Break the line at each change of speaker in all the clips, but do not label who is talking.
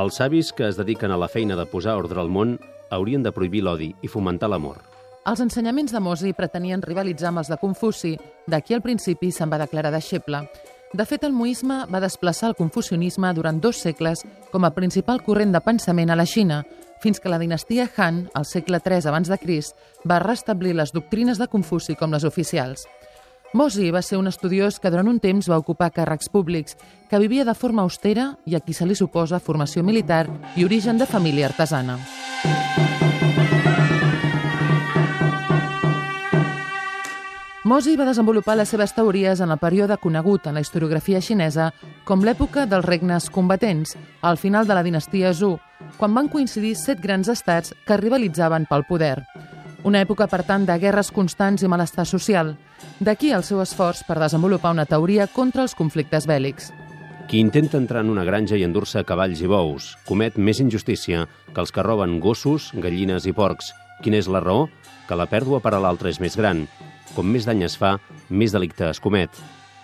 Els savis que es dediquen a la feina de posar ordre al món haurien de prohibir l'odi i fomentar l'amor.
Els ensenyaments de Mosi pretenien rivalitzar amb els de Confuci, d'aquí al principi se'n va declarar deixeble. De fet, el muisme va desplaçar el confucionisme durant dos segles com a principal corrent de pensament a la Xina, fins que la dinastia Han, al segle III abans de Crist, va restablir les doctrines de Confuci com les oficials. Mosi va ser un estudiós que durant un temps va ocupar càrrecs públics, que vivia de forma austera i a qui se li suposa formació militar i origen de família artesana. Mosi va desenvolupar les seves teories en el període conegut en la historiografia xinesa com l'època dels regnes combatents, al final de la dinastia Zhou, quan van coincidir set grans estats que rivalitzaven pel poder. Una època, per tant, de guerres constants i malestar social. D'aquí el seu esforç per desenvolupar una teoria contra els conflictes bèl·lics.
Qui intenta entrar en una granja i endur-se cavalls i bous comet més injustícia que els que roben gossos, gallines i porcs. Quina és la raó? Que la pèrdua per a l'altre és més gran. Com més dany es fa, més delicte es comet.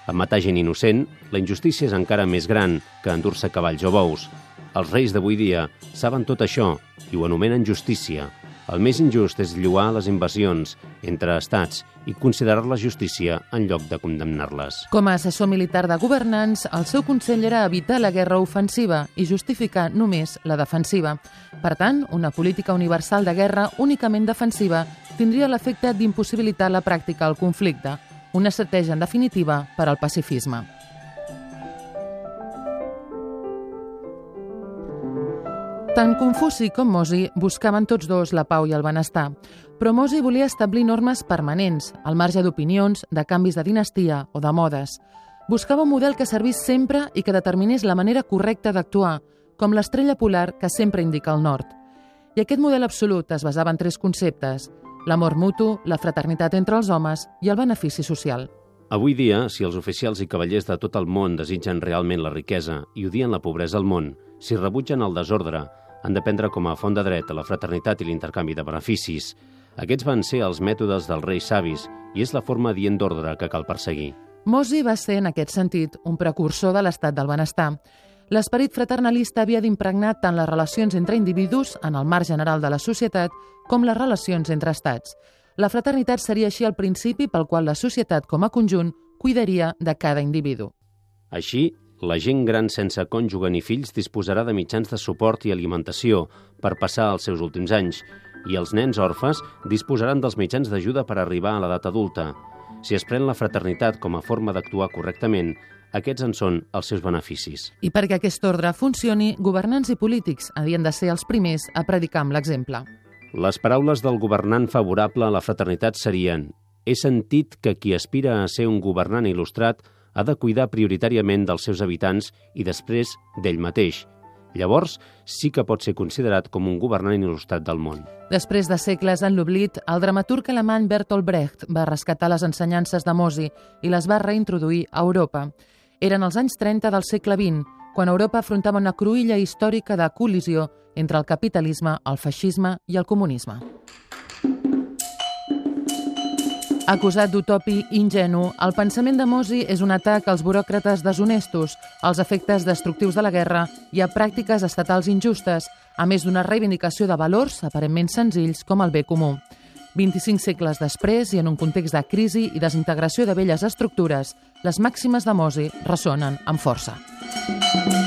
En matar gent innocent, la injustícia és encara més gran que endur-se cavalls o bous. Els reis d'avui dia saben tot això i ho anomenen justícia. El més injust és lluar les invasions entre estats i considerar la justícia en lloc de condemnar-les.
Com a assessor militar de governants, el seu consell era evitar la guerra ofensiva i justificar només la defensiva. Per tant, una política universal de guerra únicament defensiva tindria l'efecte d'impossibilitar la pràctica al conflicte, una estratègia en definitiva per al pacifisme. Tant Confuci com Mosi buscaven tots dos la pau i el benestar, però Mosi volia establir normes permanents, al marge d'opinions, de canvis de dinastia o de modes. Buscava un model que servís sempre i que determinés la manera correcta d'actuar, com l'estrella polar que sempre indica el nord. I aquest model absolut es basava en tres conceptes, l'amor mutu, la fraternitat entre els homes i el benefici social.
Avui dia, si els oficials i cavallers de tot el món desitgen realment la riquesa i odien la pobresa al món, si rebutgen el desordre, han de prendre com a font de dret a la fraternitat i l'intercanvi de beneficis. Aquests van ser els mètodes dels reis savis i és la forma dient d'ordre que cal perseguir.
Mosi va ser, en aquest sentit, un precursor de l'estat del benestar. L'esperit fraternalista havia d'impregnar tant les relacions entre individus en el marc general de la societat com les relacions entre estats. La fraternitat seria així el principi pel qual la societat com a conjunt cuidaria de cada individu.
Així, la gent gran sense cònjuge ni fills disposarà de mitjans de suport i alimentació per passar els seus últims anys i els nens orfes disposaran dels mitjans d'ajuda per arribar a l'edat adulta. Si es pren la fraternitat com a forma d'actuar correctament, aquests en són els seus beneficis.
I perquè aquest ordre funcioni, governants i polítics havien de ser els primers a predicar amb l'exemple.
Les paraules del governant favorable a la fraternitat serien «He sentit que qui aspira a ser un governant il·lustrat ha de cuidar prioritàriament dels seus habitants i després d'ell mateix. Llavors, sí que pot ser considerat com un governant il·lustrat del món.
Després de segles en l'oblit, el dramaturg alemany Bertolt Brecht va rescatar les ensenyances de Mosi i les va reintroduir a Europa. Eren els anys 30 del segle XX, quan Europa afrontava una cruïlla històrica de col·lisió entre el capitalisme, el feixisme i el comunisme. Acusat d'utopi ingenu, el pensament de Mosi és un atac als buròcrates deshonestos, als efectes destructius de la guerra i a pràctiques estatals injustes, a més d'una reivindicació de valors aparentment senzills com el bé comú. 25 segles després i en un context de crisi i desintegració de velles estructures, les màximes de Mosi ressonen amb força. Música